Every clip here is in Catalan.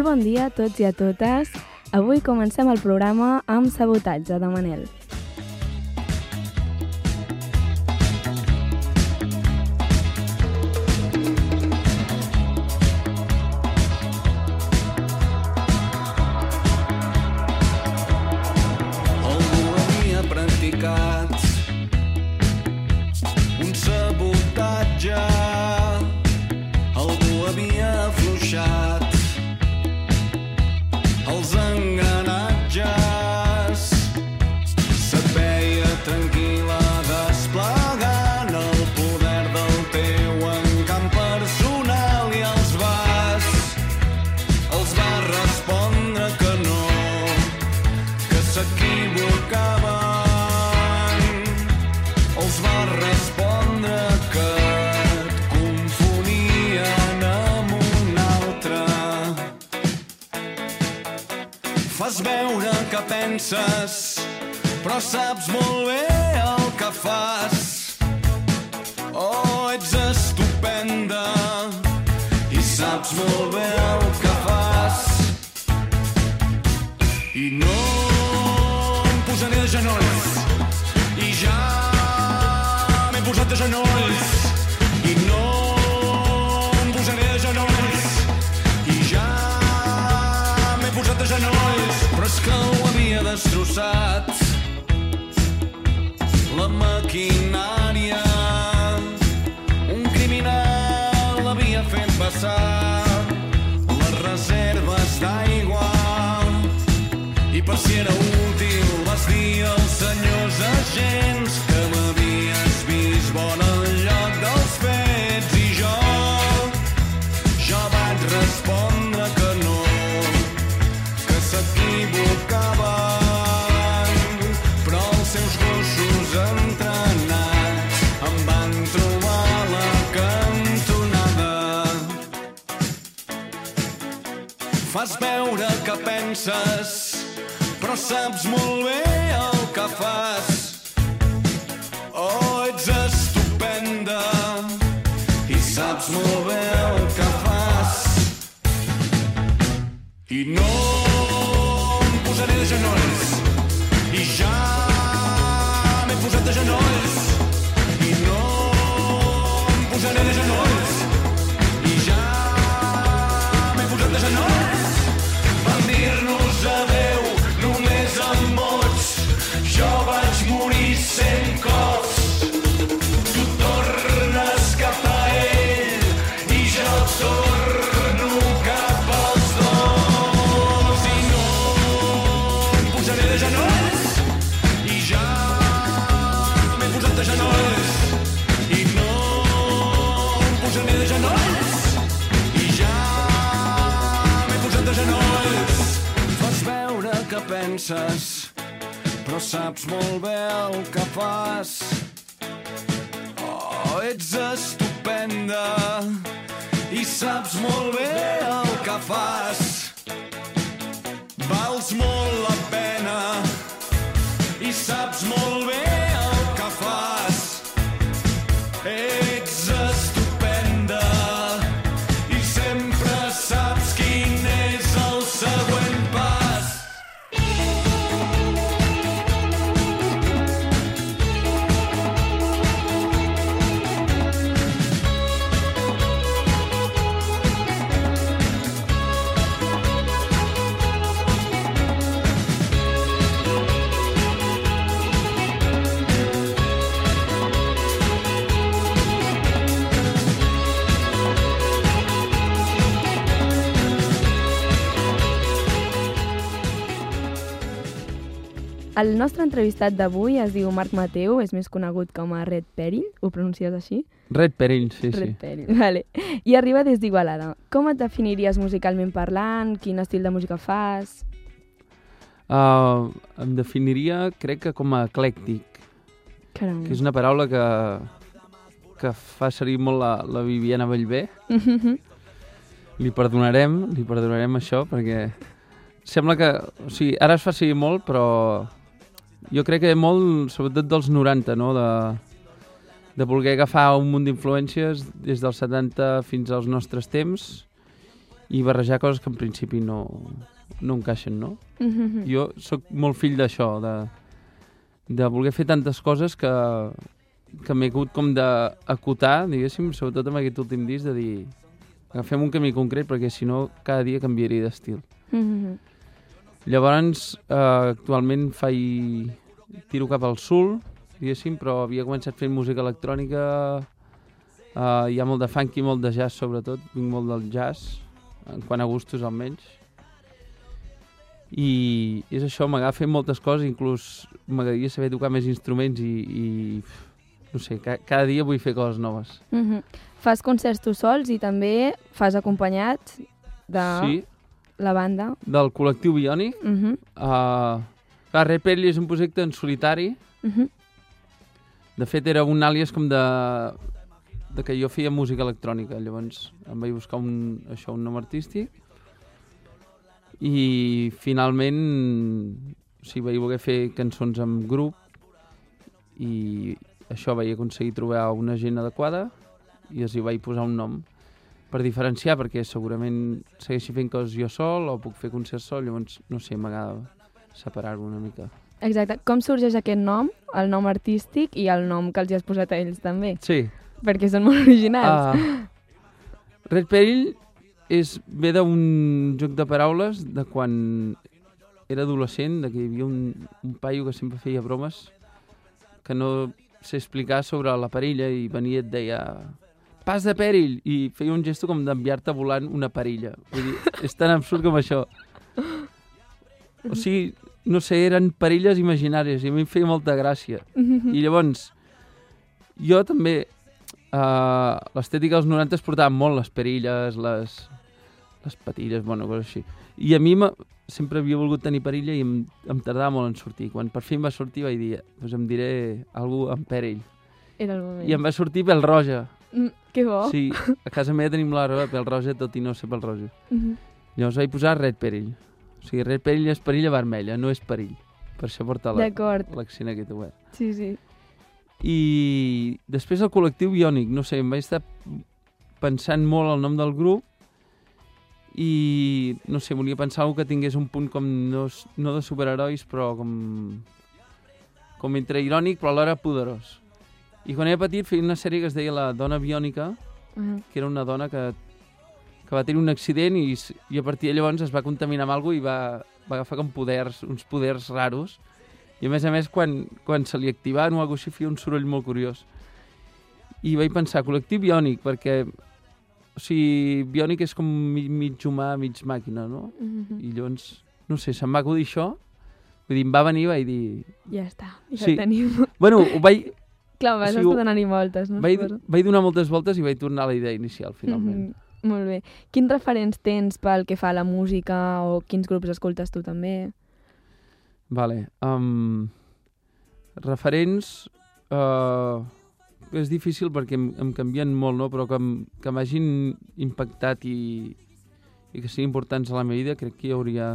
Molt bon dia a tots i a totes. Avui comencem el programa amb Sabotatge de Manel. I no em posaré de genolls. I ja m'he posat de genolls. I no em posaré de genolls. I ja m'he posat de genolls. Però és que ho havia destrossat. La maquinària. Un criminal l'havia fet passar per si era útil. Vas dir als senyors agents que m'havies vist bon al lloc dels fets. I jo, jo vaig respondre que no, que s'equivocaven, però els seus gossos entrenats em van trobar a la cantonada. Fas veure que penses, però saps molt bé el que fas. Oh, ets estupenda i saps molt bé el que fas. I no penses però saps molt bé el que fas. Oh, ets estupenda i saps molt bé el que fas. Vals molt la pena i saps molt bé el que fas. Ets estupenda El nostre entrevistat d'avui es diu Marc Mateu, és més conegut com a Red Peril, ho pronuncies així? Red Perill, sí, Red sí. Peril, vale. I arriba des d'Igualada. Com et definiries musicalment parlant? Quin estil de música fas? Uh, em definiria, crec que com a eclèctic, Caram. que és una paraula que, que fa servir molt la, la Viviana Bellver. Li perdonarem, li perdonarem això, perquè sembla que... O sigui, ara es fa servir molt, però jo crec que molt, sobretot dels 90, no?, de, de voler agafar un munt d'influències des dels 70 fins als nostres temps i barrejar coses que en principi no, no encaixen, no? Mhm. Jo sóc molt fill d'això, de, de voler fer tantes coses que, que m'he hagut com d'acotar, diguéssim, sobretot amb aquest últim disc, de dir agafem un camí concret perquè si no cada dia canviaria d'estil. Mhm. Llavors, eh, actualment faig... tiro cap al sul, diguéssim, però havia començat fent música electrònica, eh, hi ha molt de funky, molt de jazz sobretot, vinc molt del jazz, en quant a gustos almenys. I és això, m'agafa moltes coses, inclús m'agradaria saber tocar més instruments i, i no sé, ca cada dia vull fer coses noves. Mhm. Fas concerts tu sols i també fas acompanyat de Sí, la banda. del col·lectiu Biònic. Mhm. Uh, clar, Red Perry és un projecte en solitari, Mhm. De fet, era un àlies com de, de que jo feia música electrònica. Llavors em vaig buscar un, això, un nom artístic i finalment o sigui, vaig voler fer cançons amb grup i això vaig aconseguir trobar una gent adequada i els hi vaig posar un nom per diferenciar, perquè segurament segueixi fent coses jo sol o puc fer concerts sol, llavors, no sé, m'agrada separar-ho una mica. Exacte. Com sorgeix aquest nom, el nom artístic i el nom que els hi has posat a ells també? Sí, Perquè són molt originals. Uh, Red Perill és, ve d'un joc de paraules de quan era adolescent, de que hi havia un, un paio que sempre feia bromes que no sé explicar sobre la perilla i venia i et deia pas de perill i feia un gesto com d'enviar-te volant una perilla. Vull dir, és tan absurd com això. O sigui, no sé, eren perilles imaginàries i a mi em feia molta gràcia. I llavors, jo també, uh, l'estètica dels 90 es portaven molt les perilles, les, les patilles, bueno, coses així. I a mi sempre havia volgut tenir perilla i em, em tardava molt en sortir. Quan per fi em va sortir vaig dir, doncs em diré algú amb perill. Era el moment. I em va sortir pèl roja. Mm, que bo. Sí, a casa meva tenim l'arbre de pèl roja, tot i no ser pèl roja. Mhm. Llavors vaig posar red perill. O sigui, red perill és perilla vermella, no és perill. Per això porta la- l'accent aquest obert. Sí, sí. I després el col·lectiu Biònic, no sé, em vaig estar pensant molt el nom del grup i, no sé, volia pensar que tingués un punt com, no, no de superherois, però com, com entre irònic, però alhora poderós. I quan era petit feia una sèrie que es deia La dona biònica, Uh -huh. que era una dona que, que va tenir un accident i, i a partir de llavors es va contaminar amb alguna i va, va agafar com poders, uns poders raros. I a més a més, quan, quan se li activaven o alguna cosa així, feia un soroll molt curiós. I vaig pensar, col·lectiu biònic, perquè o sigui, biònic és com mig, humà, mig màquina, no? Mhm. I llavors, no sé, se'm va acudir això, vull dir, em va venir i vaig dir... Ja està, ja Sí. tenim. Bueno, ho vaig, Clar, vas O sigui, estar donant-hi voltes, no? vaig, vaig donar moltes voltes i vaig tornar a la idea inicial, finalment. Mhm. Molt bé. Quins referents tens pel que fa a la música o quins grups escoltes tu també? Vale. Um, referents... Uh, és difícil perquè em, em canvien molt, no? però que, em- que m'hagin impactat i, i que siguin importants a la meva vida, crec que hi hauria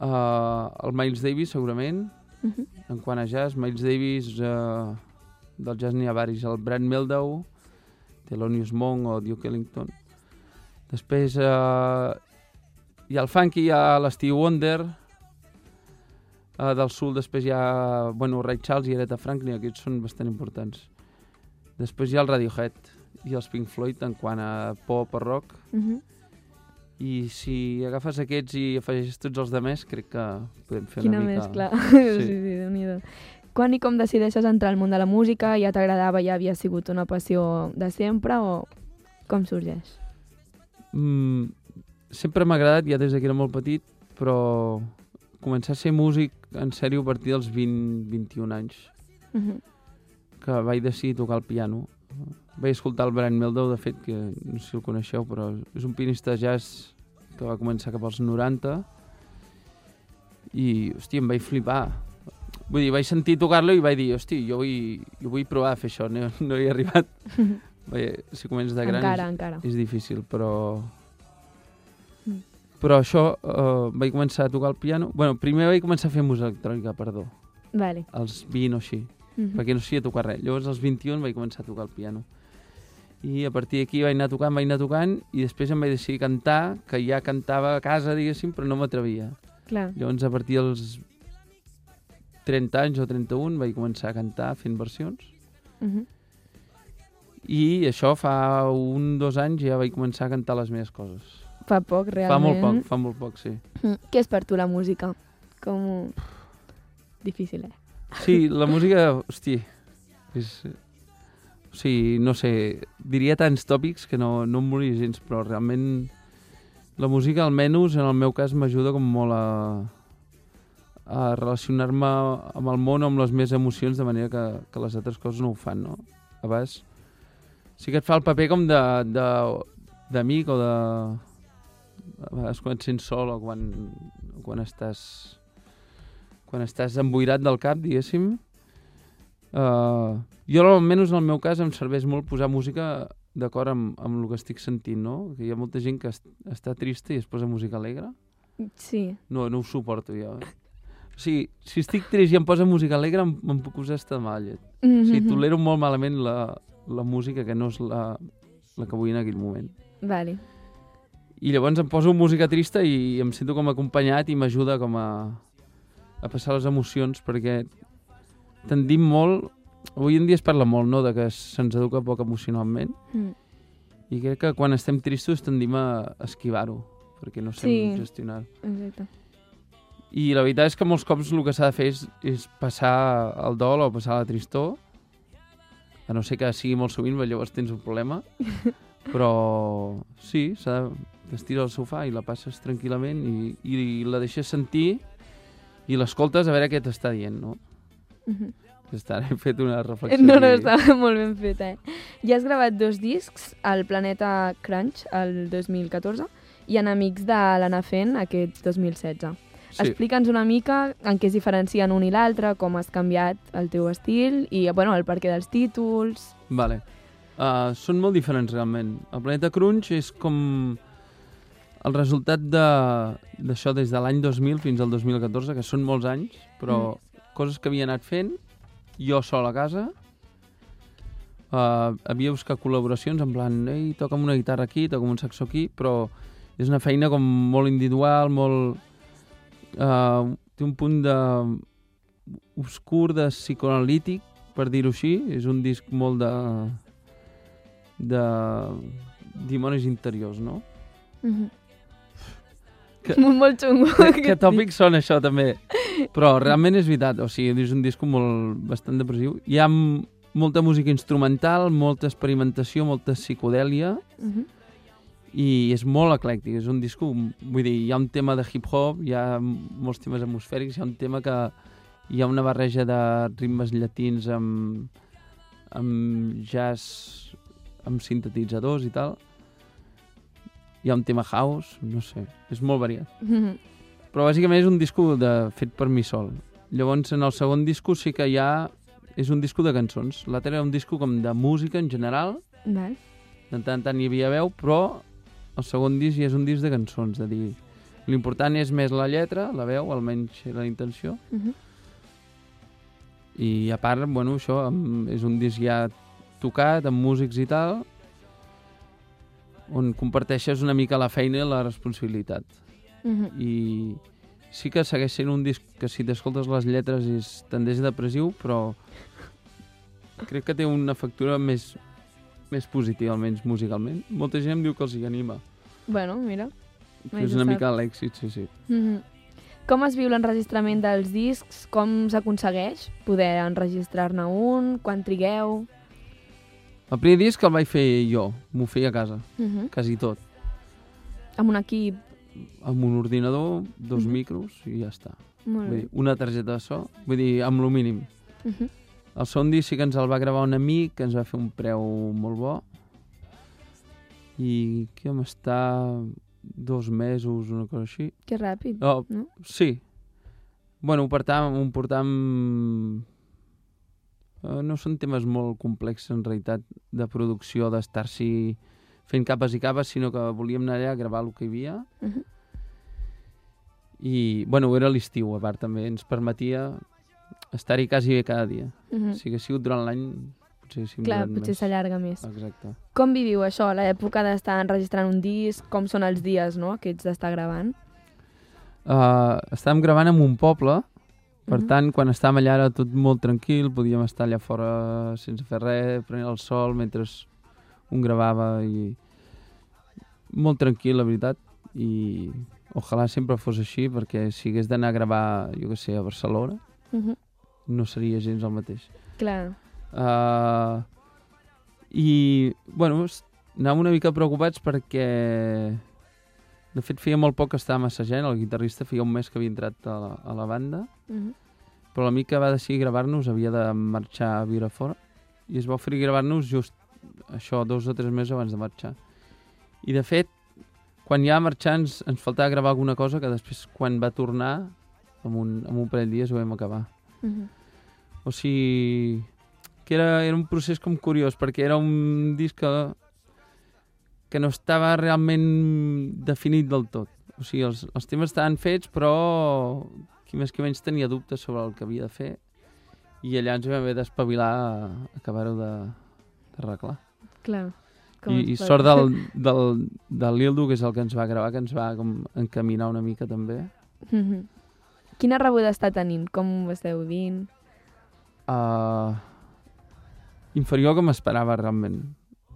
uh, el Miles Davis, segurament, Mhm. en quant a jazz. Miles Davis, uh, del jazz n'hi ha varis. El Brad Meldau, Thelonious Monk o Duke Ellington. Després uh, hi ha el funky, hi ha l'Stevie Wonder, Uh, del sud després hi ha bueno, Ray Charles i Aretha Franklin, aquests són bastant importants. Després hi ha el Radiohead i els Pink Floyd en quant a pop o rock. Mhm. I si agafes aquests i afegeixes tots els de més, crec que podem fer Quina una mica... mescla. Sí. sí, sí, déu nhi Quan i com decideixes entrar al món de la música? Ja t'agradava, ja havia sigut una passió de sempre o com sorgeix? Mm, sempre m'ha agradat, ja des que era molt petit, però començar a ser músic en sèrio a partir dels 20-21 anys. Mhm. que vaig decidir tocar el piano. Vaig escoltar el Brian Meldau, de fet, que no sé si el coneixeu, però és un pianista de jazz que va començar cap als 90 i, hòstia, em vaig flipar. Vull dir, vaig sentir tocar-lo i vaig dir, hòstia, jo vull, jo vull provar a fer això, no, no hi he arribat. Vaja, si comences de gran encara, és, encara. és difícil, però... Mm. Però això, uh, vaig començar a tocar el piano... bueno, primer vaig començar a fer música electrònica, perdó, Vale. als 20 o així Mhm. perquè no sabia tocar res. Llavors, als 21 vaig començar a tocar el piano. i a partir d'aquí vaig anar tocant, vaig anar tocant, i després em vaig decidir cantar, que ja cantava a casa, diguéssim, però no m'atrevia. Clar. Llavors, a partir dels 30 anys o 31 vaig començar a cantar fent versions. Uh -huh. I això fa un, dos anys ja vaig començar a cantar les meves coses. Fa poc, realment. Fa molt poc, fa molt poc, sí. Mm. Què és per tu la música? Com... Difícil, eh? Sí, la música, hosti, és... O sigui, no sé, diria tants tòpics que no, no em moria gens, però realment la música, almenys en el meu cas, m'ajuda com molt a, a relacionar-me amb el món, amb les meves emocions, de manera que, que les altres coses no ho fan, no? A vegades sí que et fa el paper com de- de- d'amic o de... A vegades quan et sents sol o quan, quan estàs quan estàs emboirat del cap, diguéssim, uh, jo almenys en el meu cas em serveix molt posar música d'acord amb, amb el que estic sentint, no? Que hi ha molta gent que est està trista i es posa música alegre. Sí. No, no ho suporto jo. O sigui, si estic trist i em posa música alegre, em, em puc posar estar mal. llet. O Mm sigui, tolero molt malament la, la música que no és la, la que vull en aquell moment. Vale. I llavors em poso música trista i em sento com acompanyat i m'ajuda com a, a passar les emocions perquè tendim molt, avui en dia es parla molt no, de que se'ns educa poc emocionalment Mm. i crec que quan estem tristos tendim a esquivar-ho perquè no sabem Sí. gestionar-ho. Exacte. I la veritat és que molts cops el que s'ha de fer és, és passar el dol o passar la tristor, a no ser que sigui molt sovint, perquè llavors tens un problema, però sí, s'ha de t'estires al sofà i la passes tranquil·lament i, i la deixes sentir i l'escoltes a veure què t'està dient, no? Mhm. Està, he fet una reflexió. No, no, està molt ben fet, eh? Ja has gravat dos discs, al Planeta Crunch, el 2014, i en Amics de l'Anna Fent, aquest 2016. Sí. Explica'ns una mica en què es diferencien un i l'altre, com has canviat el teu estil i, bueno, el perquè dels títols... Vale. Uh, són molt diferents, realment. El Planeta Crunch és com el resultat de- d'això des de l'any 2000 fins al 2014, que són molts anys, però coses que havia anat fent jo sol a casa. Uh, havia buscat col·laboracions en plan, ei, toca'm una guitarra aquí, toca'm un saxo aquí, però és una feina com molt individual, molt... Uh, té un punt de obscur, de psicoanalític, per dir-ho així. És un disc molt de... de dimonis interiors, no? Mhm. Que- Molt, molt xungo. que aquest tòpics són això, també. Però realment és veritat, o sigui, és un disc molt, bastant depressiu. Hi ha molta música instrumental, molta experimentació, molta psicodèlia, disc. Mhm. I és molt eclèctic. És un disco, vull dir, hi ha un tema de hip-hop, hi ha molts temes atmosfèrics, hi ha un tema que hi ha una barreja de ritmes llatins amb, amb jazz, amb sintetitzadors i tal. Hi ha un tema house, no sé, és molt variat. Mhm. Però bàsicament és un disco de, fet per mi sol. Llavors, en el segon disco sí que ja és un disco de cançons. L'altre era un disco com de música en general, Val. de tant en tant hi havia veu, però el segon disc ja és un disc de cançons, de dir... L'important és més la lletra, la veu, almenys la intenció, Mhm. i a part, bueno, això és un disc ja tocat, amb músics i tal, on comparteixes una mica la feina i la responsabilitat. Mhm. i sí que segueix sent un disc que si t'escoltes les lletres és tendeix depressiu, però crec que té una factura més, més positiva, almenys musicalment. Molta gent em diu que els hi anima, Bueno, mira. que és una mica l'èxit, sí, sí. Mhm. Com es viu l'enregistrament dels discs? Com s'aconsegueix poder enregistrar-ne un? Quan trigueu? El primer disc el vaig fer jo, m'ho feia a casa, Mhm. quasi tot. Amb un equip. Amb un ordinador, dos Mhm. micros i ja està. Molt Vull bé. dir, una targeta de so, vull dir, amb lo mínim. Mhm. El segon disc sí que ens el va gravar un amic, que ens va fer un preu molt bo. I que vam estar dos mesos, una cosa així. Que ràpid. Oh, No? Sí. Bueno, ho portàvem... Ho portàvem... Eh, no són temes molt complexos, en realitat, de producció, d'estar-s'hi fent capes i capes, sinó que volíem anar allà a gravar el que hi havia. Mhm. I, bueno, era l'estiu, a part, també. Ens permetia estar-hi quasi bé cada dia. Mhm. Si hagués sigut durant l'any, potser s'hi Clar, potser s'allarga més. Exacte. Com viviu això, l'època d'estar enregistrant un disc, com són els dies no, aquests d'estar gravant? Uh, estàvem gravant en un poble, per Mhm. tant, quan estàvem allà era tot molt tranquil, podíem estar allà fora sense fer res, prenent el sol mentre un gravava i molt tranquil, la veritat, i ojalà sempre fos així, perquè si hagués d'anar a gravar, jo que sé, a Barcelona, Uh -huh. No seria gens el mateix. Clar. Uh, I, bueno, anàvem una mica preocupats perquè, de fet, feia molt poc que estàvem assajant, el guitarrista feia un mes que havia entrat a la, a la banda, Uh -huh. però l'amic que va decidir gravar-nos havia de marxar a viure fora i es va oferir gravar-nos just això, dos o tres mesos abans de marxar. I, de fet, quan ja marxar ens, ens faltava gravar alguna cosa que després, quan va tornar, en un, en un parell de dies ho vam acabar. Uh -huh. O sigui, que era, era un procés com curiós, perquè era un disc que, que no estava realment definit del tot. O sigui, els, els temes estaven fets, però qui més que menys tenia dubtes sobre el que havia de fer i allà ens vam haver d'espavilar a acabar-ho de- d'arreglar. Clar. I, es I pot- sort del, del, del Lildo, que és el que ens va gravar, que ens va com encaminar una mica també. Uh -huh. Quina rebuda està tenint? Com ho esteu vivint? Uh, inferior que m'esperava realment.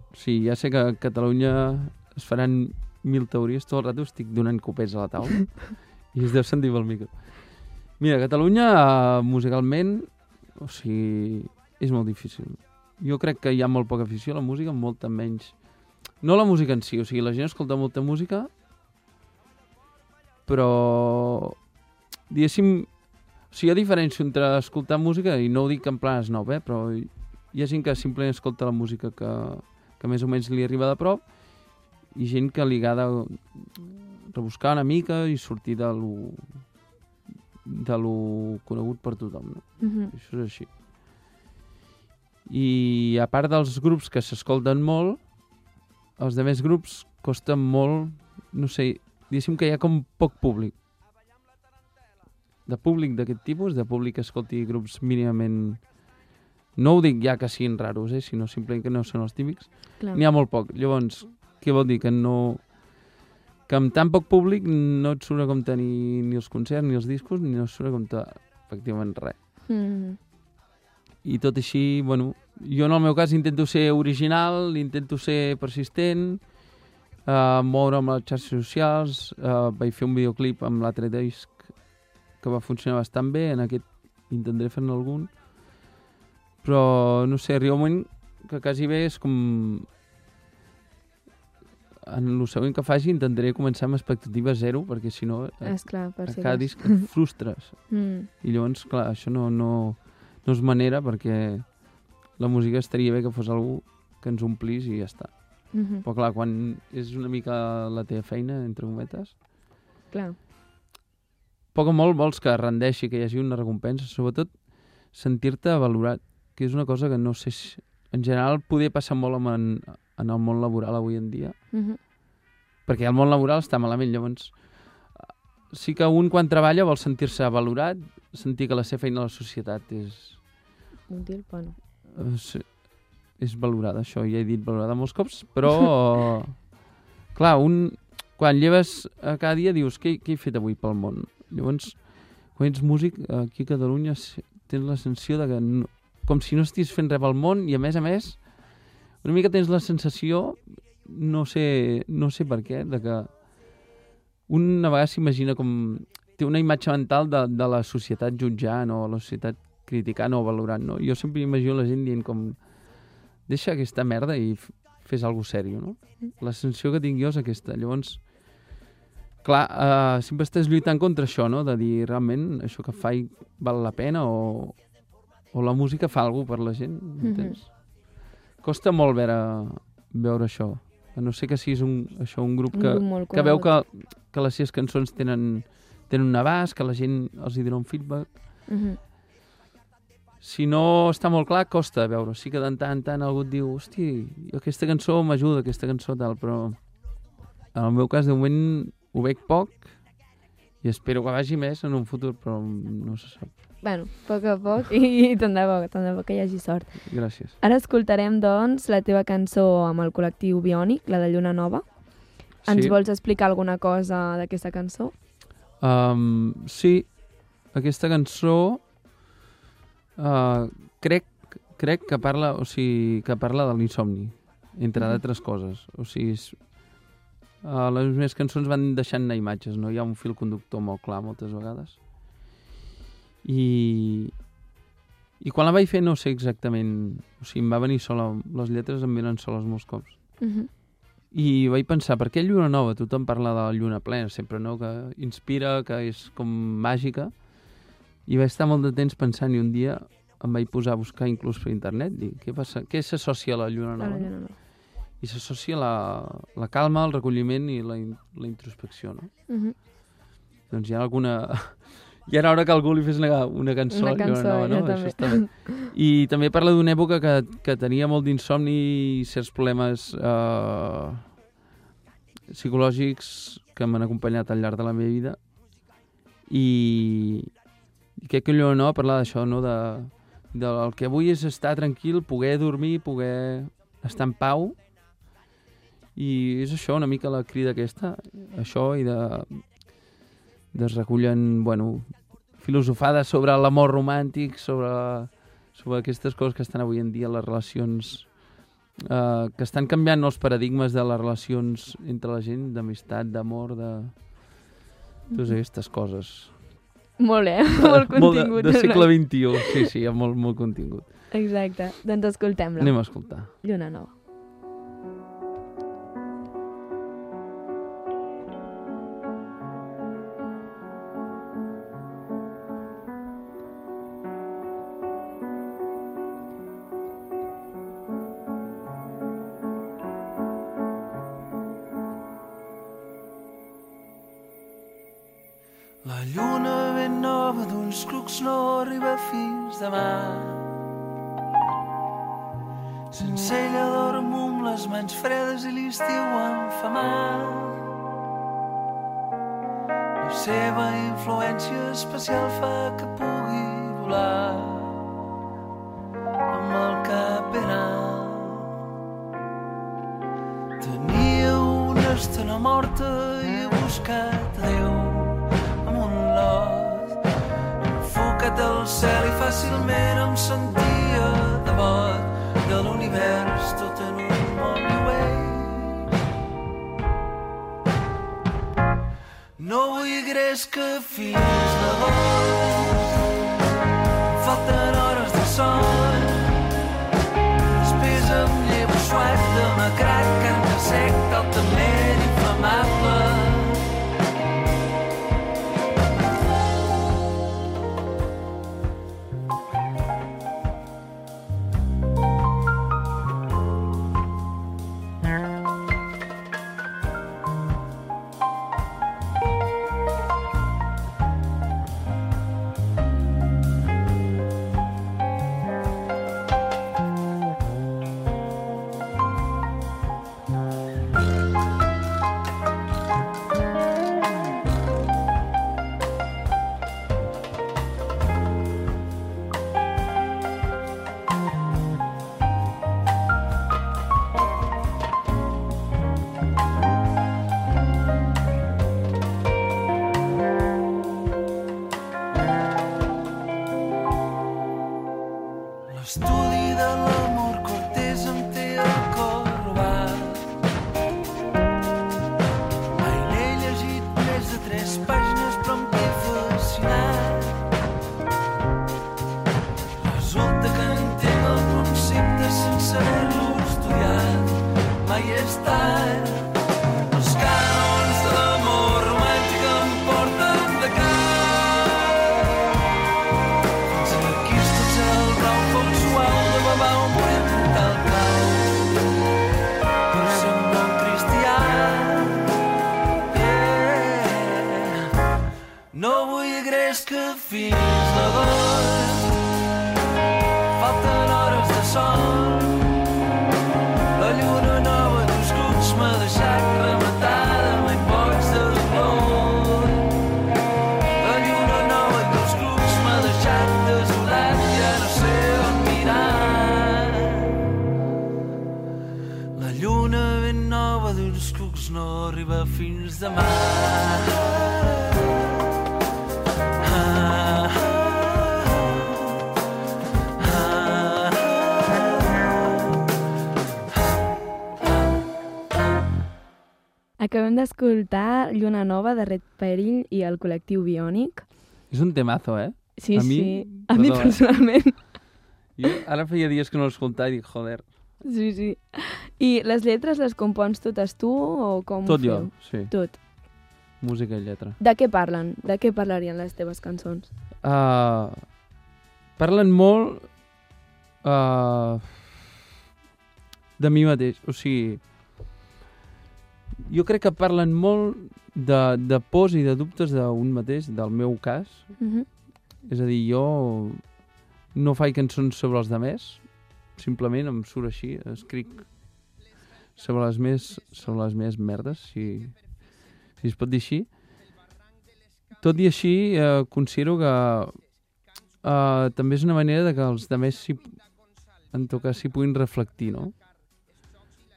O sigui, ja sé que a Catalunya es faran mil teories, tot el rato estic donant copets a la taula i es deu sentir pel micro. Mira, Catalunya, uh, musicalment, o sigui, és molt difícil. Jo crec que hi ha molt poca afició a la música, molta menys... No la música en si, o sigui, la gent escolta molta música, però, diguéssim, o sigui, hi ha diferència entre escoltar música, i no ho dic en plan snob, eh, però hi ha gent que simplement escolta la música que, que més o menys li arriba de prop, i gent que li agrada rebuscar una mica i sortir de lo, de lo conegut per tothom. No? Uh -huh. Això és així. I a part dels grups que s'escolten molt, els de més grups costen molt, no sé, diguéssim que hi ha com poc públic. De públic d'aquest tipus, de públic que escolti grups mínimament... No ho dic ja que siguin raros, eh, sinó simplement que no són els típics. N'hi ha molt poc. Llavors, què vol dir? Que no... Que amb tan poc públic no et surt a compte ni, ni els concerts, ni els discos, ni no et surt a compte efectivament res. -huh. I tot així, bueno, jo en el meu cas intento ser original, intento ser persistent, uh, moure'm a les xarxes socials, uh, vaig fer un videoclip amb l'altre disc que va funcionar bastant bé, en aquest intentaré fer-ne algun, però no sé, arriba un moment que quasi bé és com en el següent que faci intentaré començar amb expectativa zero perquè si no a, És clar, per a si cada disc et frustres Mm. i llavors, clar, això no, no, no és manera perquè la música estaria bé que fos algú que ens omplís i ja està. Uh -huh. Però clar, quan és una mica la teva feina, entre cometes, Clar. Poc o molt vols que rendeixi, que hi hagi una recompensa, sobretot sentir-te valorat, que és una cosa que no sé si... En general, poder passar molt amb en, en el món laboral avui en dia, Uh -huh. perquè el món laboral està malament, llavors sí que un quan treballa vol sentir-se valorat, sentir que la seva feina a la societat és, Útil, bueno. Eh, sí, és valorada, això, ja he dit valorada molts cops, però, clar, un, quan lleves cada dia dius, què, què he fet avui pel món? Llavors, quan ets músic, aquí a Catalunya tens la sensació de que no, com si no estiguis fent res pel món i, a més a més, una mica tens la sensació, no sé, no sé per què, de que un a vegades s'imagina com... té una imatge mental de, de la societat jutjant o la societat criticant o valorant, no? Jo sempre imagino la gent dient com deixa aquesta merda i fes alguna cosa sèrio, no? La sensació que tinc jo és aquesta. Llavors, clar, uh, sempre estàs lluitant contra això, no? De dir, realment, això que faig val la pena o, o la música fa alguna per la gent, entens? Costa molt veure, veure això. A no ser que siguis un, això, un grup Un que, grup molt que veu que, que les seves cançons tenen, tenen un abast, que la gent els hi dona un feedback. Uh -huh. Si no està molt clar, costa veure. Sí que de tant en tant algú et diu hosti, aquesta cançó m'ajuda, aquesta cançó tal, però en el meu cas de moment ho veig poc I espero que vagi més en un futur, però no se sap. Bueno, a poc a poc, i, i tant de bo, tant de bo que hi hagi sort. Gràcies. Ara escoltarem, doncs, la teva cançó amb el col·lectiu Biònic, la de Lluna Nova. Ens sí. vols explicar alguna cosa d'aquesta cançó? Um, sí, aquesta cançó uh, crec, crec que parla, o sigui, que parla de l'insomni, entre Mhm. d'altres coses. O sigui, uh, les meves cançons van deixant anar imatges, no? Hi ha un fil conductor molt clar moltes vegades. I, i quan la vaig fer no sé exactament... O sigui, em va venir sola, les lletres em venen soles molts cops. Uh -huh. I vaig pensar, per què lluna nova? Tothom parla de la lluna plena sempre, no? Que inspira, que és com màgica. I vaig estar molt de temps pensant i un dia em vaig posar a buscar inclús per internet, dir, què passa? Què s'associa a la lluna La nova? no? Lluna Nova. I s'associa la, la calma, el recolliment i la, in, la introspecció, no? Uh -huh. Doncs hi ha alguna... Ja era hora que algú li fes una, una cançó Una cançó, no? jo Això també. està bé. I també parla d'una època que, que tenia molt d'insomni i certs problemes eh, psicològics que m'han acompanyat al llarg de la meva vida i, i crec que allò no parla d'això, no? De, del que vull és estar tranquil, poder dormir, poder estar en pau i és això una mica la crida aquesta, això i de, de es recullen, bueno, filosofades sobre l'amor romàntic, sobre, sobre aquestes coses que estan avui en dia, les relacions, eh, que estan canviant els paradigmes de les relacions entre la gent, d'amistat, d'amor, de... Totes aquestes coses. Molt bé, molt contingut. molt de, de segle XXI, sí, sí, hi ha molt, molt contingut. Exacte. Doncs escoltem-la. Anem a escoltar. Lluna Nova. La lluna ben nova d'uns cucs no arriba fins demà. Sense ella dormo amb les mans fredes i l'estiu enfamat. La seva influència especial fa que pugui volar amb el cap ben alt. Tenia una estona morta i he buscat a Déu al cel i fàcilment em sentia devot de l'univers tot en un món away. No vull gres que fins l'agost falten hores de son. Després em llevo suat de macrac carn de sec altament Nova de Red Perill i el col·lectiu Biònic. És un temazo, eh? Sí, A mi- sí. A mi perdó, eh? personalment. Jo ara feia dies que no l'escoltava i dic, joder, Sí, sí. I les lletres les compons totes tu o com tot jo, sí, Tot. música i lletra. De què parlen? De què parlarien les teves cançons? Uh, parlen molt uh, de mi mateix, o sigui, jo crec que parlen molt de, de pors i de dubtes d'un mateix, del meu cas, Uh -huh. és a dir, jo no faig cançons sobre els demés, simplement em surt així, escric sobre les més, sobre les més merdes, si, si es pot dir així. Tot i així, eh, considero que eh, també és una manera de que els demés s'hi, en tot cas s'hi puguin reflectir, no?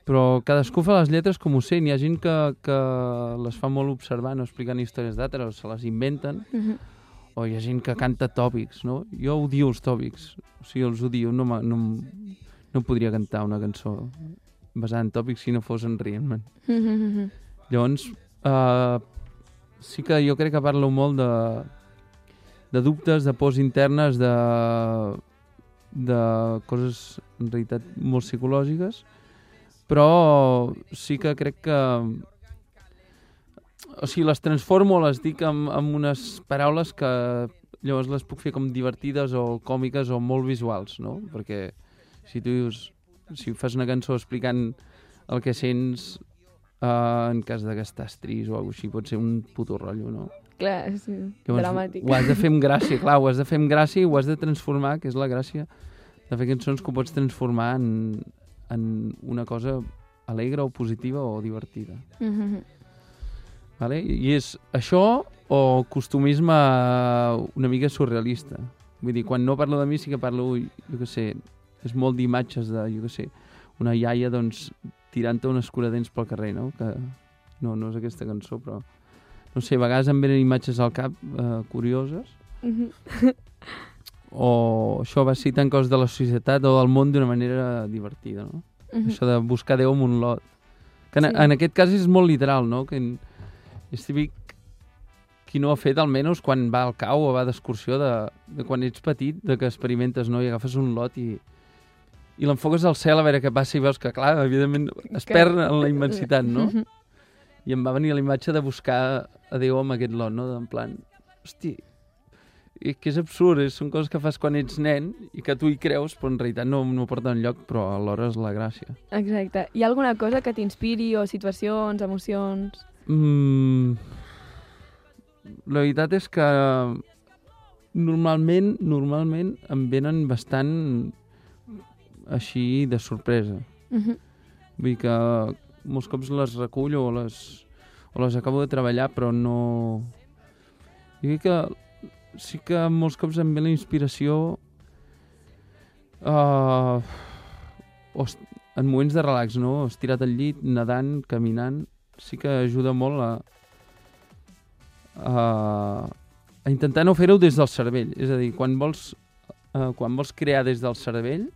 Però cadascú fa les lletres com ho sent. Hi ha gent que, que les fa molt observant o explicant històries d'altres o se les inventen Uh -huh. o hi ha gent que canta tòpics, no? Jo odio els tòpics, o sigui, els odio, no, no, no podria cantar una cançó basada en tòpics si no fos en rient-me'n. Uh -huh. Llavors, uh, sí que jo crec que parlo molt de, de dubtes, de pors internes, de, de coses en realitat molt psicològiques, però sí que crec que o sigui, les transformo, les dic amb, amb unes paraules que llavors les puc fer com divertides o còmiques o molt visuals, no? Perquè si tu dius, si fas una cançó explicant el que sents uh, en cas de que estàs trist o alguna així, pot ser un puto rotllo, no? Clar, sí. Llavors, Dramàtic. Ho has de fer amb gràcia, clar, ho has de fer amb gràcia i ho has de transformar, que és la gràcia de fer cançons que ho pots transformar en, en una cosa alegre o positiva o divertida. Uh -huh. Vale? I és això o costumisme una mica surrealista. Vull dir, quan no parlo de mi sí que parlo, jo què sé, és molt d'imatges de, jo què sé, una iaia, doncs, tirant-te unes curadents pel carrer, no? Que no, no és aquesta cançó, però... No sé, a vegades em venen imatges al cap eh, curioses Uh -huh. O això va citant coses de la societat o del món d'una manera divertida, no? Uh -huh. Això de buscar Déu amb un lot. Que en, Sí. en aquest cas és molt literal, no? Que en, és típic qui no ha fet, almenys quan va al cau o va d'excursió de, de quan ets petit, de que experimentes, no? I agafes un lot i, i l'enfoques al cel a veure què passa i veus que, clar, evidentment es Que- perd en la immensitat, no? Uh -huh. I em va venir la imatge de buscar a Déu amb aquest lot, no? En plan, hosti, i que és absurd, és, són coses que fas quan ets nen i que tu hi creus, però en realitat no, no porta enlloc, però alhora és la gràcia. Exacte. Hi ha alguna cosa que t'inspiri o situacions, emocions? Mm, la veritat és que normalment, normalment em venen bastant així de sorpresa. Uh -huh. Vull dir que molts cops les recullo o les, o les acabo de treballar, però no... Jo dic que sí que molts cops em ve la inspiració uh, o est- en moments de relax, no? Estirat al llit, nedant, caminant, sí que ajuda molt a, a, a intentar no fer-ho des del cervell. És a dir, quan vols, uh, quan vols crear des del cervell,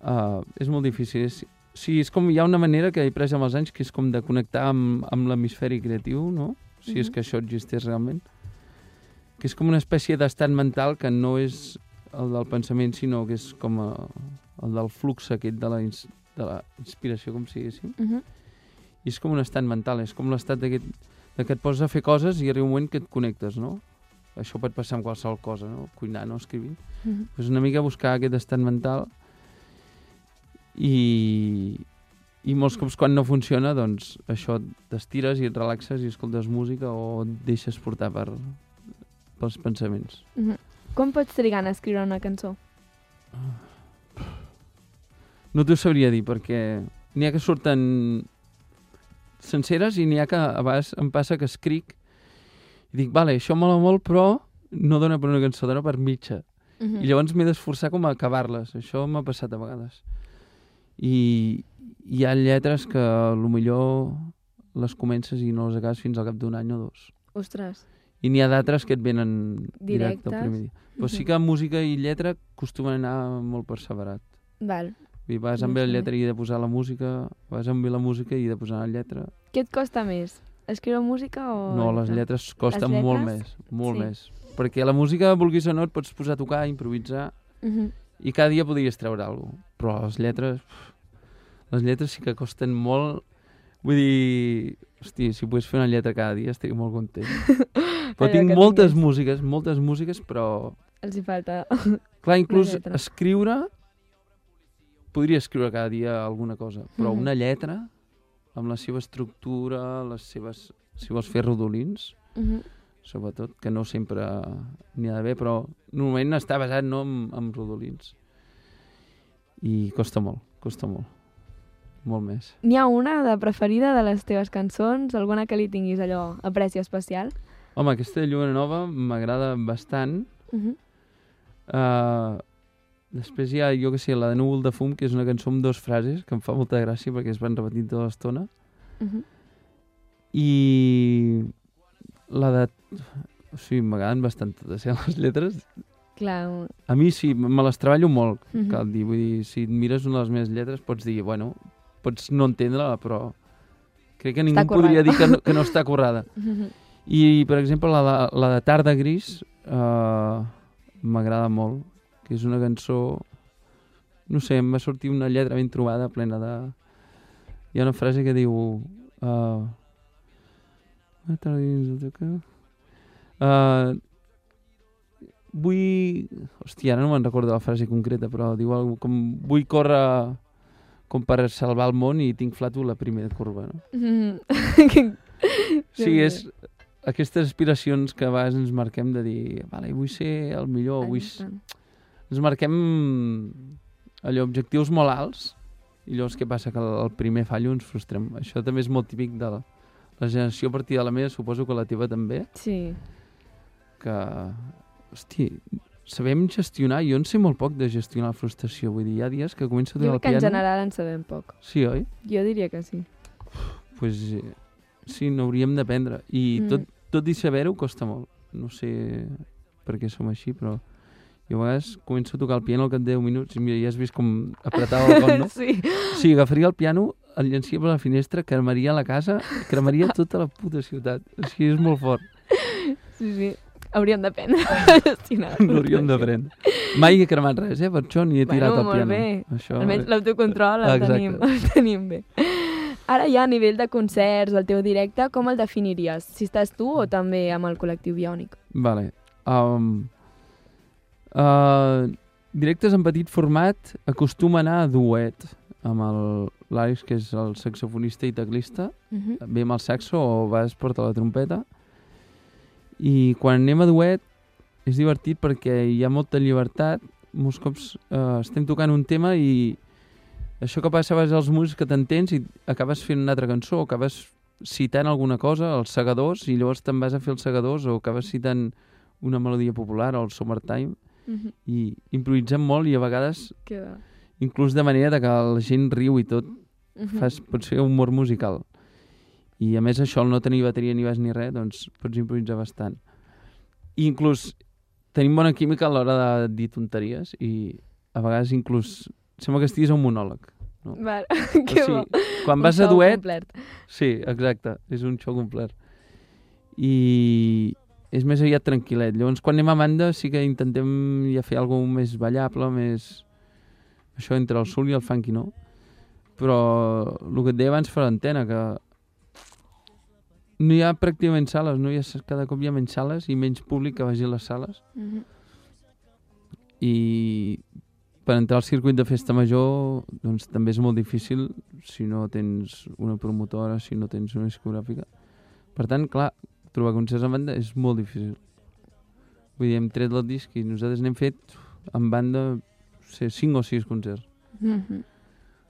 uh, és molt difícil. És, sí, és com, hi ha una manera que he pres amb els anys que és com de connectar amb, amb l'hemisferi creatiu, no? Si és Mhm. que això existeix realment. Que és com una espècie d'estat mental que no és el del pensament, sinó que és com a, el del flux aquest de la, ins, de la inspiració, com si diguéssim. Uh -huh. I és com un estat mental, és com l'estat d'aquest de que et poses a fer coses i arriba un moment que et connectes, no? Això pot passar amb qualsevol cosa, no? Cuinar, no? Escrivint. Uh -huh. Pues una mica buscar aquest estat mental i, i molts cops quan no funciona, doncs això t'estires i et relaxes i escoltes música o et deixes portar per, pels pensaments. Uh -huh. Com pots trigar a escriure una cançó? No t'ho sabria dir perquè n'hi ha que surten senceres i n'hi ha que a vegades em passa que escric i dic, vale, això mola molt, però no dona per una cançó, dona per mitja. Uh -huh. I llavors m'he d'esforçar com a acabar-les. Això m'ha passat a vegades. I hi ha lletres que millor les comences i no les acabes fins al cap d'un any o dos. Ostres. I n'hi ha d'altres que et venen directe Directes. el primer dia. Però sí que música i lletra acostumen a anar molt per separat. Val. Dir, vas amb No la lletra i de posar la música, vas amb la música i de posar la lletra. Què et costa més? Escriure música o... No, les lletres costen Les molt lletres? més, molt Sí. més. Perquè la música, vulguis o no, et pots posar a tocar, improvisar, Mhm. i cada dia podries treure alguna cosa. Però les lletres... uf, Les lletres sí que costen molt... Vull dir... Hosti, si pogués fer una lletra cada dia estaria molt content. Però tinc moltes tingués. músiques, moltes músiques, però... Els hi falta... Clar, inclús escriure... Podria escriure cada dia alguna cosa, però Mhm. una lletra, amb la seva estructura, les seves... Si vols fer rodolins, Mhm. sobretot, que no sempre n'hi ha d'haver, però normalment està basat no en, en rodolins. I costa molt, costa molt. Molt més. N'hi ha una de preferida de les teves cançons? Alguna que li tinguis allò apreci especial? Home, aquesta Lluna Nova m'agrada bastant. Mhm. Uh, després hi ha, jo que sé, la de Núvol de Fum, que és una cançó amb dues frases, que em fa molta gràcia perquè es van repetint tota l'estona. Mhm. I la de... O sigui, m'agraden bastant totes, eh, les lletres. Clar, A mi sí, me les treballo molt, Mhm. cal dir. Vull dir, si et mires una de les meves lletres pots dir, bueno, pots no entendre-la, però crec que ningú podria dir que no, que no està currada. Mhm. I, per exemple, la, de- la de Tarda Gris uh, m'agrada molt, que és una cançó... No sé, em va sortir una lletra ben trobada, plena de... Hi ha una frase que diu... Uh, uh, vull... Hòstia, ara no me'n recordo la frase concreta, però diu alguna com... Vull córrer com per salvar el món i tinc flato la primera curva, no? Mhm. Sí, és aquestes aspiracions que a vegades ens marquem de dir, vale, vull ser el millor, vull... s-" Tant. Ens marquem allò, objectius molt alts i llavors què passa? Que el, primer fallo ens frustrem. Això també és molt típic de la, la generació a partir de la meva, suposo que la teva també, Sí. que, hosti, sabem gestionar, jo en sé molt poc de gestionar la frustració, vull dir, hi ha dies que començo a Jo tocar el crec que en piano... general en sabem poc. Sí, oi? Jo diria que sí. pues, eh, sí, n'hauríem d'aprendre. I Mm. tot, tot i saber-ho costa molt. No sé per què som així, però jo a vegades començo a tocar el piano al cap de 10 minuts i mira, ja has vist com apretava el got, no? sí. Sí, agafaria el piano, el llencia per la finestra, cremaria la casa, cremaria tota la puta ciutat. O sigui, és molt fort. sí, sí. Hauríem d'aprendre a gestionar. L'hauríem d'aprendre. Mai he cremat res, eh? Per això ni he tirat Bueno, el molt piano. bé. Això... Almenys l'autocontrol el Exacte. tenim, el tenim bé. Ara ja a nivell de concerts, el teu directe, com el definiries? Si estàs tu o també amb el col·lectiu biònic? Vale. Um, uh, directes en petit format acostuma a anar a duet amb el- l'Àlex, que és el saxofonista i teclista, Uh -huh. ve amb el saxo o va es porta la trompeta. I quan anem a duet és divertit perquè hi ha molta llibertat. Molts cops eh, estem tocant un tema i això que passa a vegades als músics que t'entens i acabes fent una altra cançó, o acabes citant alguna cosa, els segadors, i llavors te'n vas a fer els segadors o acabes citant una melodia popular o el Summertime Uh -huh. i improvisem molt i a vegades Que va. inclús de manera de que la gent riu i tot Uh -huh. fas, pots fer humor musical. I a més això, el no tenir bateria ni baix ni res, doncs pots improvisar bastant. I inclús tenim bona química a l'hora de dir tonteries i a vegades inclús sembla que estiguis a un monòleg. Val. O que sigui, bo. quan Un vas a duet, Complet. sí, exacte, és un show complet. I és més aviat tranquil·let. Llavors, quan anem a banda sí que intentem ja fer alguna més ballable, més... Això entre el soul i el funky, no? Però el que et deia abans fa l'antena, que no hi ha pràcticament sales, no? Hi ha, cada cop hi ha menys sales i menys públic que vagi a les sales. Uh -huh. I per entrar al circuit de festa major doncs també és molt difícil si no tens una promotora, si no tens una discogràfica. Per tant, clar, trobar concerts en banda és molt difícil. Vull dir, hem tret el disc i nosaltres n'hem fet en banda no sé, 5 o 6 concerts. Uh -huh.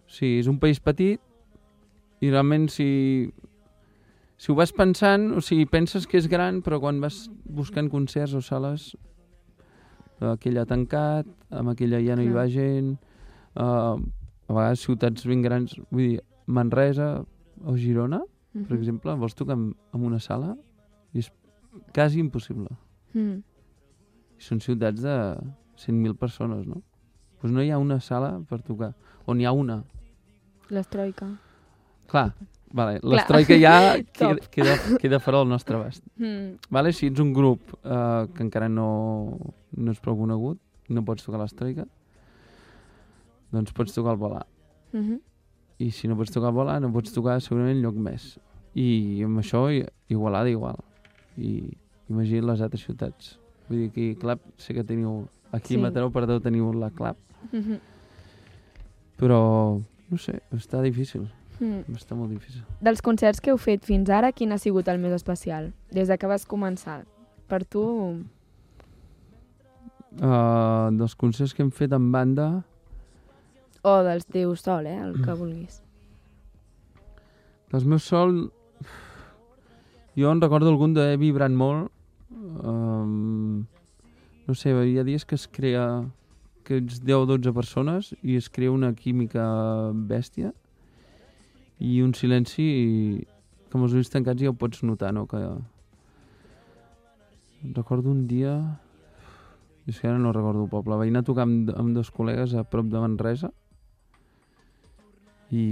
Sí, és un país petit i realment si, si ho vas pensant, o sigui, penses que és gran, però quan vas buscant concerts o sales, aquella ha tancat, amb aquella ja no hi va gent, uh, a vegades ciutats ben grans, vull dir, Manresa o Girona, per Mhm. exemple, vols tocar en, en una sala i és quasi impossible. Mm. I són ciutats de 100.000 persones, no? Doncs no hi ha una sala per tocar. O n'hi ha una. L'estroika. Clar, vale, Clar. l'estroika ja queda, Top. queda, queda fora del nostre abast. Mm. Vale? Si ets un grup eh, que encara no, no és prou conegut, no pots tocar l'estroika, doncs pots tocar el volar. Mhm. I si no pots tocar el volar, no pots tocar segurament lloc més. I amb això, Igualada igual. I imagina't les altres ciutats. Vull dir, aquí Clap sé que teniu... Aquí Sí. a Mataró, perdó, teniu la Clap. Mhm. Però, no sé, està difícil. Mm. Està molt difícil. Dels concerts que heu fet fins ara, quin ha sigut el més especial? Des de que vas començar. Per tu... Uh, dels concerts que hem fet en banda, O dels teus sol, eh? El Mm. que vulguis. dels meus sol... Jo en recordo algun d'haver vibrat molt. Um, no sé, hi ha dies que es crea que ets 10 o 12 persones i es crea una química bèstia i un silenci que amb els ulls tancats ja ho pots notar, no? Que... Recordo un dia... És que ara no recordo el poble. Vaig anar a tocar amb, amb dos col·legues a prop de Manresa i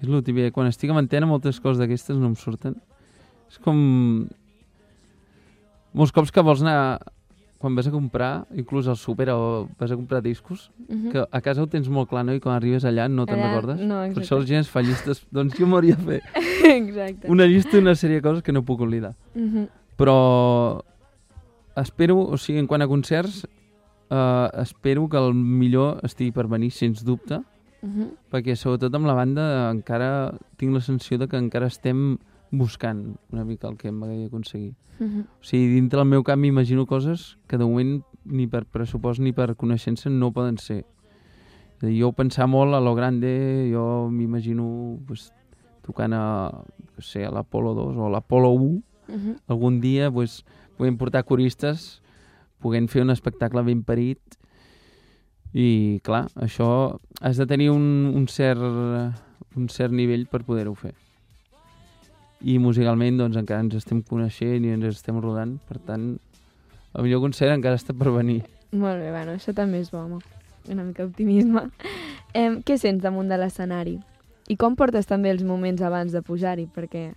és el típic, quan estic amb antena moltes coses d'aquestes no em surten. És com... Molts cops que vols anar quan vas a comprar, inclús al súper o vas a comprar discos, Mhm. que a casa ho tens molt clar, no? I quan arribes allà no te'n recordes? no, Per exacte. això la gent es fa llistes. doncs jo m'hauria de fer Exacte. una llista d'una sèrie de coses que no puc oblidar. Mhm. Però espero, o sigui, en quant a concerts, eh, espero que el millor estigui per venir, sens dubte, Mhm. perquè sobretot amb la banda encara tinc la sensació de que encara estem buscant una mica el que hem d'aconseguir. Mhm. O sigui, dintre del meu cap m'imagino coses que de moment ni per pressupost ni per coneixença no poden ser. Jo pensar molt a lo grande, jo m'imagino pues, tocant a, no sé, a l'Apolo 2 o a l'Apolo 1, Mhm. algun dia pues, podem portar coristes, puguem fer un espectacle ben parit i, clar, això has de tenir un, un, cert, un cert nivell per poder-ho fer. I musicalment, doncs, encara ens estem coneixent i ens estem rodant, per tant, el millor concert encara està per venir. Molt bé, bueno, això també és bo, home. Una mica d'optimisme. Em, què sents damunt de l'escenari? I com portes també els moments abans de pujar-hi? Perquè...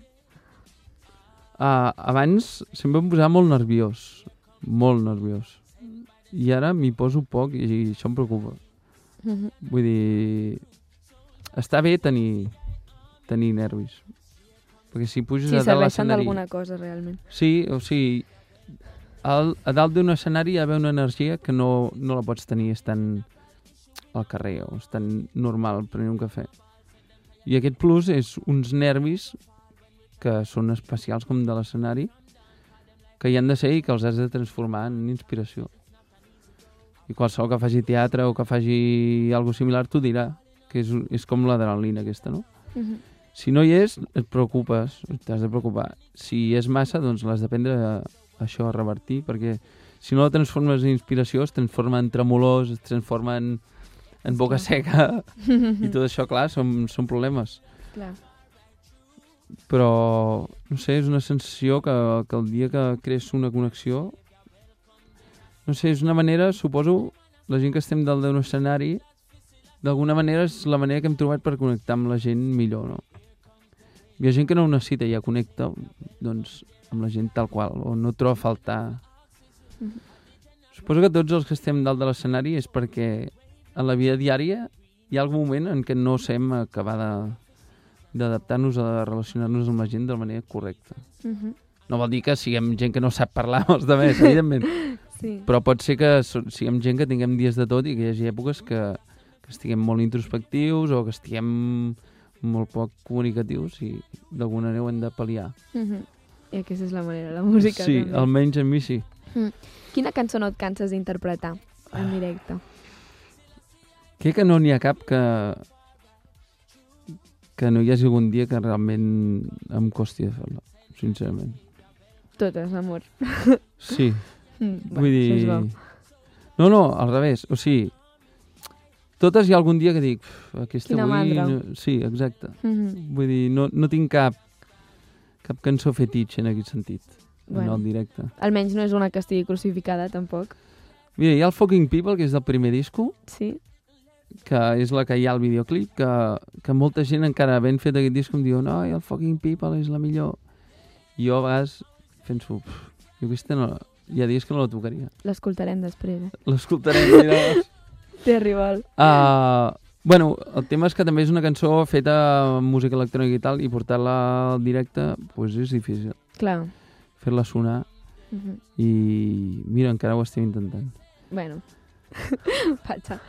Uh, abans sempre em posava molt nerviós, molt nerviós. I ara m'hi poso poc i, i això em preocupa. Mhm. Vull dir, està bé tenir, tenir nervis. Perquè si puges Si a dalt l'escenari... d'alguna cosa, realment. Sí, o sigui, al, a dalt d'un escenari hi ha una energia que no, no la pots tenir estant al carrer o estant normal prenent un cafè. I aquest plus és uns nervis que són especials com de l'escenari que hi han de ser i que els has de transformar en inspiració. I qualsevol que faci teatre o que faci alguna similar t'ho dirà, que és, és com l'adrenalina aquesta, no? Mhm. Si no hi és, et preocupes, t'has de preocupar. Si és massa, doncs l'has d'aprendre a, a això a revertir, perquè si no la transformes en inspiració, es transforma en tremolors, es transforma en, en boca seca, i tot això, clar, són, són problemes. Clar. Però, no sé, és una sensació que, que el dia que crees una connexió, no sé, és una manera, suposo, la gent que estem dalt d'un escenari, d'alguna manera és la manera que hem trobat per connectar amb la gent millor, no? Hi ha gent que no ho necessita, ja connecta, doncs, amb la gent tal qual, o no troba a faltar. Mhm. Suposo que tots els que estem dalt de l'escenari és perquè en la vida diària hi ha algun moment en què no sabem acabar de d'adaptar-nos a relacionar-nos amb la gent de la manera correcta. Mhm. No vol dir que siguem gent que no sap parlar amb els altres, evidentment, Sí. però pot ser que siguem gent que tinguem dies de tot i que hi hagi èpoques que, que estiguem molt introspectius o que estiguem molt poc comunicatius i d'alguna manera ho hem de pal·liar. Mhm. I aquesta és la manera, la música. sí, també. almenys a mi sí. Quina cançó no et canses d'interpretar Ah. en directe? Crec que no n'hi ha cap que que no hi hagi algun dia que realment em costi de fer-la, sincerament. Totes, amor. Sí, Mm, vull dir... És bo. No, no, al revés. O sigui, totes hi ha algun dia que dic, "Uf, aquesta Quina avui... mandra." No... Sí, exacte. Mhm. Vull dir, no, no tinc cap, cap cançó fetitxe en aquest sentit, Bueno. en el directe. Almenys no és una que estigui crucificada, tampoc. Mira, hi ha el Fucking People, que és del primer disco, Sí? que és la que hi ha al videoclip, que, que molta gent encara ben fet aquest disc em diu no, i el Fucking People és la millor. I jo a vegades penso, "Uf, jo aquesta no, hi ha dies que no la tocaria. L'escoltarem després, eh? L'escoltarem. mira. Té rival. Uh, bueno, el tema és que també és una cançó feta amb música electrònica i tal, i portar-la al directe pues, és difícil. Clar. Fer-la sonar, Mhm. i mira, encara ho estem intentant. Bueno, patxa.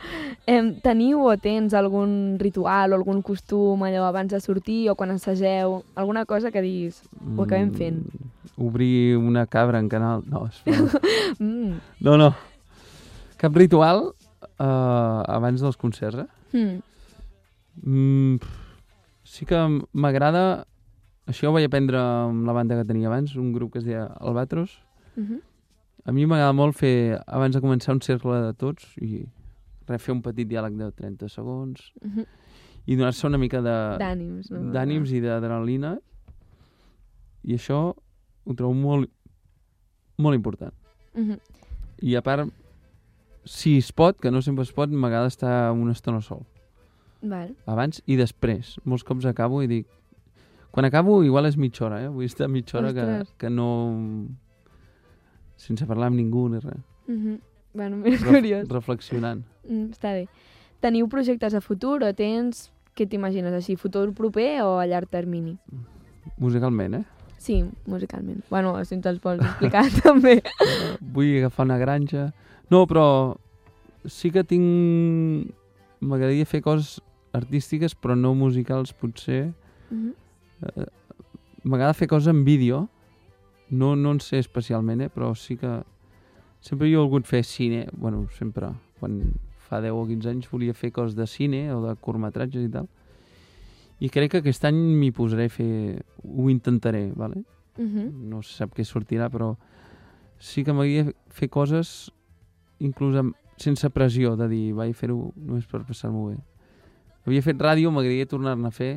Em, teniu o tens algun ritual o algun costum allò abans de sortir o quan assageu? Alguna cosa que diguis, ho acabem fent? Mm, obrir una cabra en canal... No, és. Mm. no, no. Cap ritual uh, abans dels concerts, eh? Mm. Mm, pff, sí que m'agrada... Això ho vaig aprendre amb la banda que tenia abans, un grup que es deia Albatros. Mhm. A mi m'agrada molt fer, abans de començar, un cercle de tots i res, fer un petit diàleg de 30 segons Mhm. i donar-se una mica de D'ànims, no? d'ànims i d'adrenalina i això ho trobo molt, molt important. Mhm. I a part, si es pot, que no sempre es pot, m'agrada estar una estona sol. Val. Abans i després. Molts cops acabo i dic... Quan acabo, igual és mitja hora, eh? Vull estar mitja hora que, Ostres. que no... Sense parlar amb ningú ni res. Mhm. Bueno, més Ref- curiós. Reflexionant. Mm, està bé. Teniu projectes a futur o tens... Què t'imagines així? Futur proper o a llarg termini? Musicalment, eh? Sí, musicalment. Bueno, si ens els vols explicar també. Vull agafar una granja... No, però sí que tinc... M'agradaria fer coses artístiques, però no musicals, potser. Mhm. Eh, M'agrada fer coses en vídeo. No, no en sé especialment, eh? però sí que... Sempre jo he volgut fer cine. Bueno, sempre. Quan fa 10 o 15 anys volia fer coses de cine o de curtmetratges i tal. I crec que aquest any m'hi posaré a fer... Ho intentaré, vale? Mhm. no se sap què sortirà, però sí que m'agradaria fer coses inclús amb, sense pressió de dir vaig fer-ho només per passar-m'ho bé. Havia fet ràdio, m'agradaria tornar-ne a fer.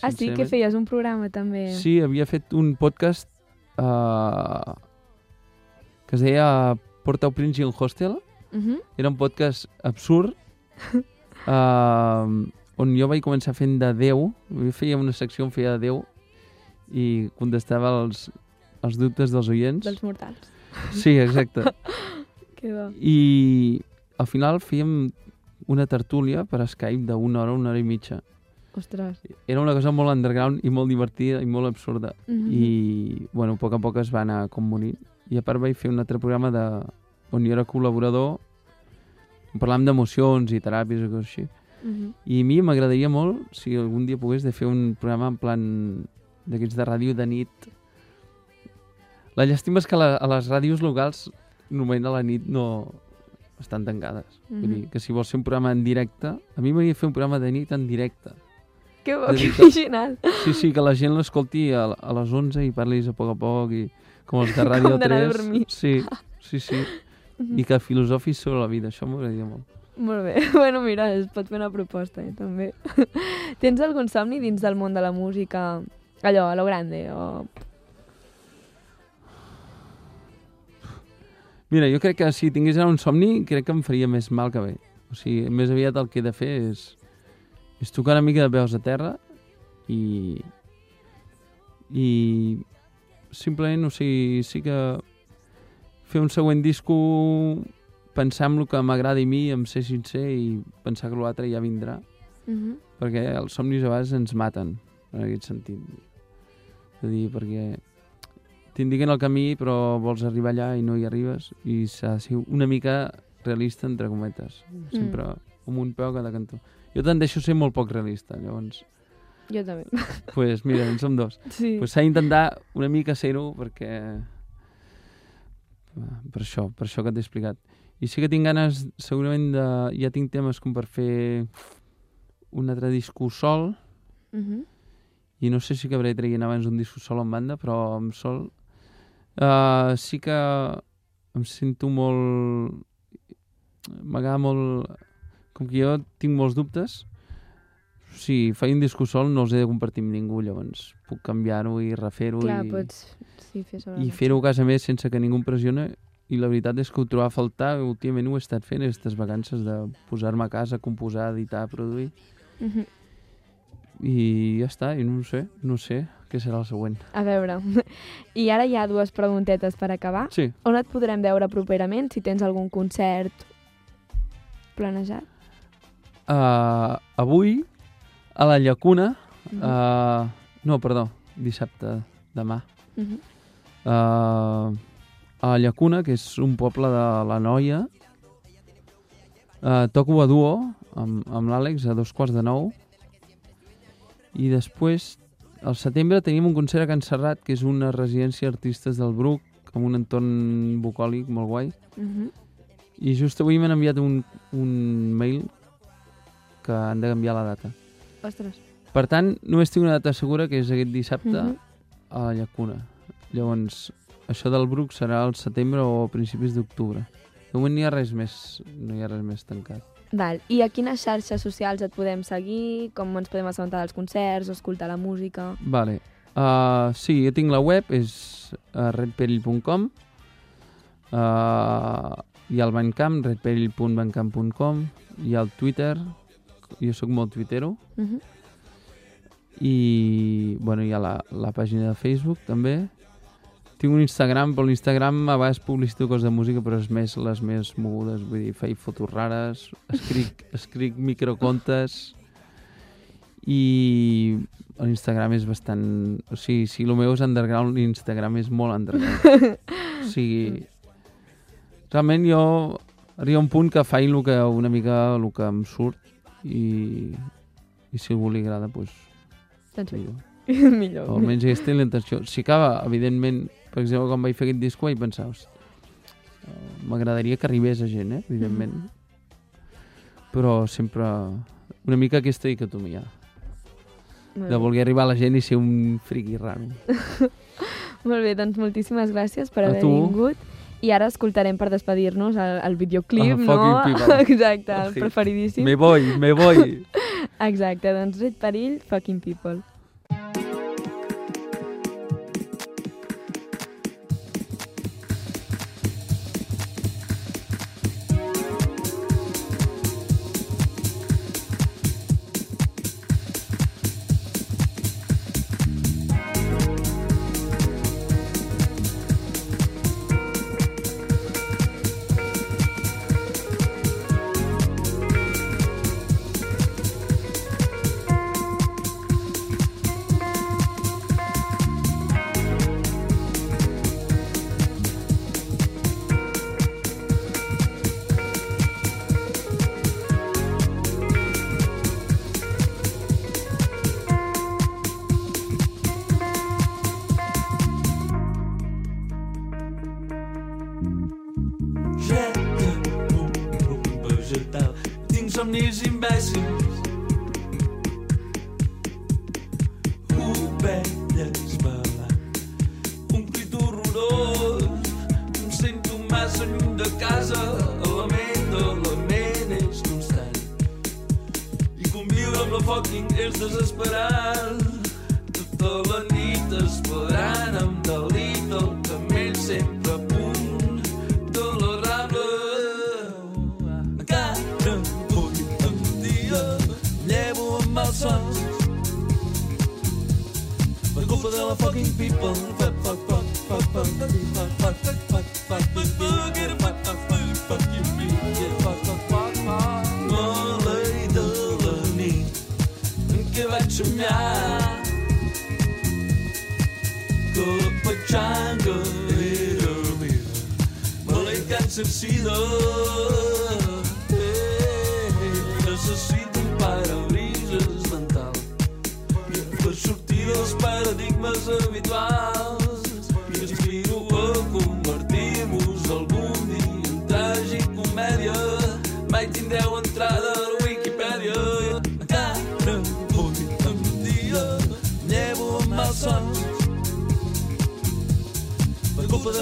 Ah, sí? Que sincerament. feies un programa també? Sí, havia fet un podcast uh, que es deia Porta Prince in Hostel. Mhm. Era un podcast absurd uh, on jo vaig començar fent de Déu. Jo feia una secció on feia de Déu i contestava els, els dubtes dels oients. Dels mortals. Sí, exacte. Que. I al final fèiem una tertúlia per Skype d'una hora, una hora i mitja. Ostres. Era una cosa molt underground i molt divertida i molt absurda. Mhm. I, bueno, a poc a poc es va anar com morint. I a part vaig fer un altre programa de, on jo era col·laborador, parlàvem d'emocions i teràpies i coses així. Mhm. I a mi m'agradaria molt, si algun dia pogués, de fer un programa en plan d'aquests de ràdio de nit. La llàstima és que la, a les ràdios locals normalment a la nit no estan tancades. Vull Mhm. dir, que si vols fer un programa en directe... A mi m'agradaria fer un programa de nit en directe. Que bo, que original. Sí, sí, que la gent l'escolti a, a les 11 i parlis a poc a poc i com els de Ràdio Com d'anar a 3. dormir. Sí, sí, sí. I que filosofis sobre la vida, això m'agradaria molt. Molt bé. Bueno, mira, es pot fer una proposta, eh, també. Tens algun somni dins del món de la música? Allò, a lo grande, o... Mira, jo crec que si tingués ara un somni, crec que em faria més mal que bé. O sigui, més aviat el que he de fer és, és tocar una mica de peus a terra i, i simplement, o sigui, sí que fer un següent disco pensar en el que m'agrada a mi, em ser sincer i pensar que l'altre ja vindrà, Uh -huh. perquè els somnis a vegades ens maten, en aquest sentit. És a dir, perquè t'indiquen el camí però vols arribar allà i no hi arribes i s'ha de ser una mica realista entre cometes. Sempre amb un peu a cada cantó. Jo tendeixo a ser molt poc realista llavors, Jo també. pues, mira, en som dos. Sí. pues s'ha d'intentar una mica ser-ho perquè per això, per això que t'he explicat. I sí que tinc ganes segurament de... ja tinc temes com per fer un altre disco sol. Uh -huh. i no sé si acabaré traient abans un disco sol en banda, però amb sol uh, sí que em sento molt... M'agrada molt com que jo tinc molts dubtes, si faig un disco sol no els he de compartir amb ningú, llavors puc canviar-ho i refer-ho i, pots sí, fer i fer-ho a casa més sense que ningú em pressiona i la veritat és que ho trobava a faltar, últimament ho he estat fent aquestes vacances de posar-me a casa, composar, editar, produir. Mhm. i ja està, i no sé, no sé què serà el següent. A veure, i ara hi ha dues preguntetes per acabar. Sí, On et podrem veure properament, si tens algun concert planejat? uh, avui a la Llacuna, Mhm. uh, no, perdó, dissabte, demà, Mhm. uh, a la Llacuna, que és un poble de la Noia. Uh, toco a duo amb, amb l'Àlex a dos quarts de nou. I després, al setembre, tenim un concert a Can Serrat, que és una residència d'artistes del Bruc, amb un entorn bucòlic molt guai. Mhm. I just avui m'han enviat un, un mail que han de canviar la data. Ostres. Per tant, només tinc una data segura, que és aquest dissabte, Mhm. a la llacuna. Llavors, això del Bruc serà al setembre o a principis d'octubre. De moment no hi ha res més, no hi ha res més tancat. Val. I a quines xarxes socials et podem seguir? Com ens podem assabentar dels concerts o escoltar la música? Vale. Uh, sí, jo tinc la web, és uh, redperill.com uh, ha el Bandcamp, redperill.bandcamp.com ha el Twitter, jo sóc molt twittero, Mhm. i bueno, hi ha la, la pàgina de Facebook també tinc un Instagram, però l'Instagram a vegades publicito coses de música però és més les més mogudes, vull dir, faig fotos rares escric, escric microcontes i l'Instagram és bastant o sigui, si el meu és underground l'Instagram és molt underground o sigui realment jo arriba un punt que faig el que una mica el que em surt i, i si algú li agrada doncs Doncs bé, millor millor. o almenys aquesta és la intenció. Si acaba, evidentment, per exemple, quan vaig fer aquest disco vaig pensar, "Hosti, eh, m'agradaria que arribés a gent, eh? evidentment. Però sempre una mica aquesta dicotomia, de voler arribar a la gent i ser un friqui raro. Molt bé, doncs moltíssimes gràcies per A haver tu. vingut. I ara escoltarem per despedir-nos el, el videoclip, El no? Exacte, el preferidíssim. Me voy, me voy. Exacte, doncs Red Perill, Fucking People.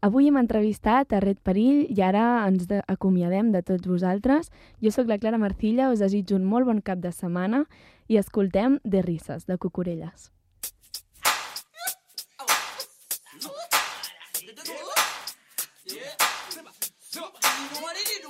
Avui hem entrevistat a Red Perill i ara ens acomiadem de tots vosaltres. Jo sóc la Clara Marcilla, us desitjo un molt bon cap de setmana i escoltem De Risses, de Cucurelles. What did you do?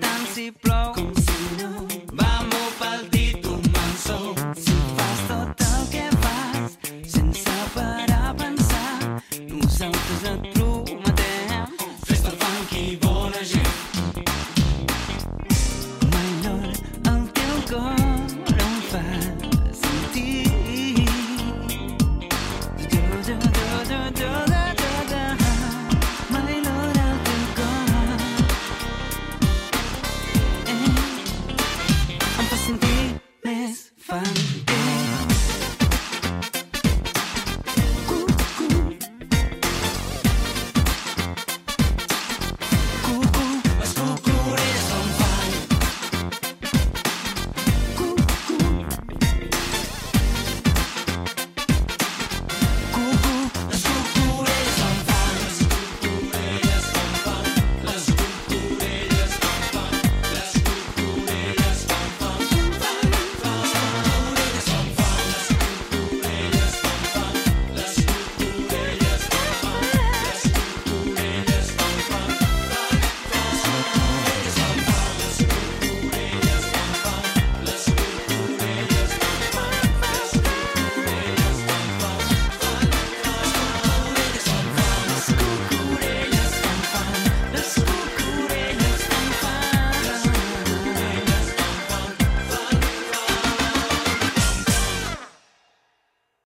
Dance y Flow.